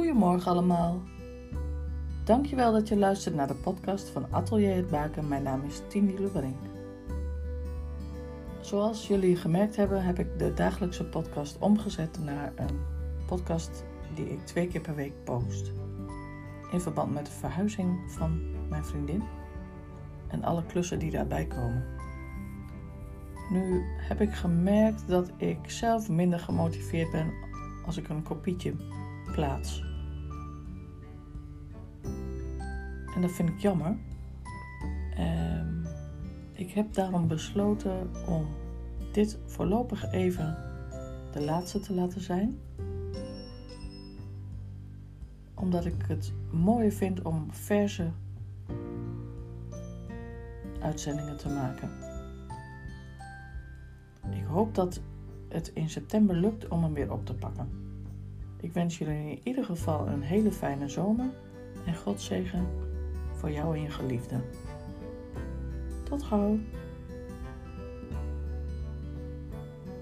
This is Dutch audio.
Goedemorgen allemaal. Dankjewel dat je luistert naar de podcast van Atelier het Baken. Mijn naam is Tini Lubberink. Zoals jullie gemerkt hebben, heb ik de dagelijkse podcast omgezet naar een podcast die ik twee keer per week post. In verband met de verhuizing van mijn vriendin en alle klussen die daarbij komen. Nu heb ik gemerkt dat ik zelf minder gemotiveerd ben als ik een kopietje plaats. En dat vind ik jammer. Um, ik heb daarom besloten om dit voorlopig even de laatste te laten zijn. Omdat ik het mooier vind om verse uitzendingen te maken. Ik hoop dat het in september lukt om hem weer op te pakken. Ik wens jullie in ieder geval een hele fijne zomer en God zegen voor jou en je geliefde. Tot gauw!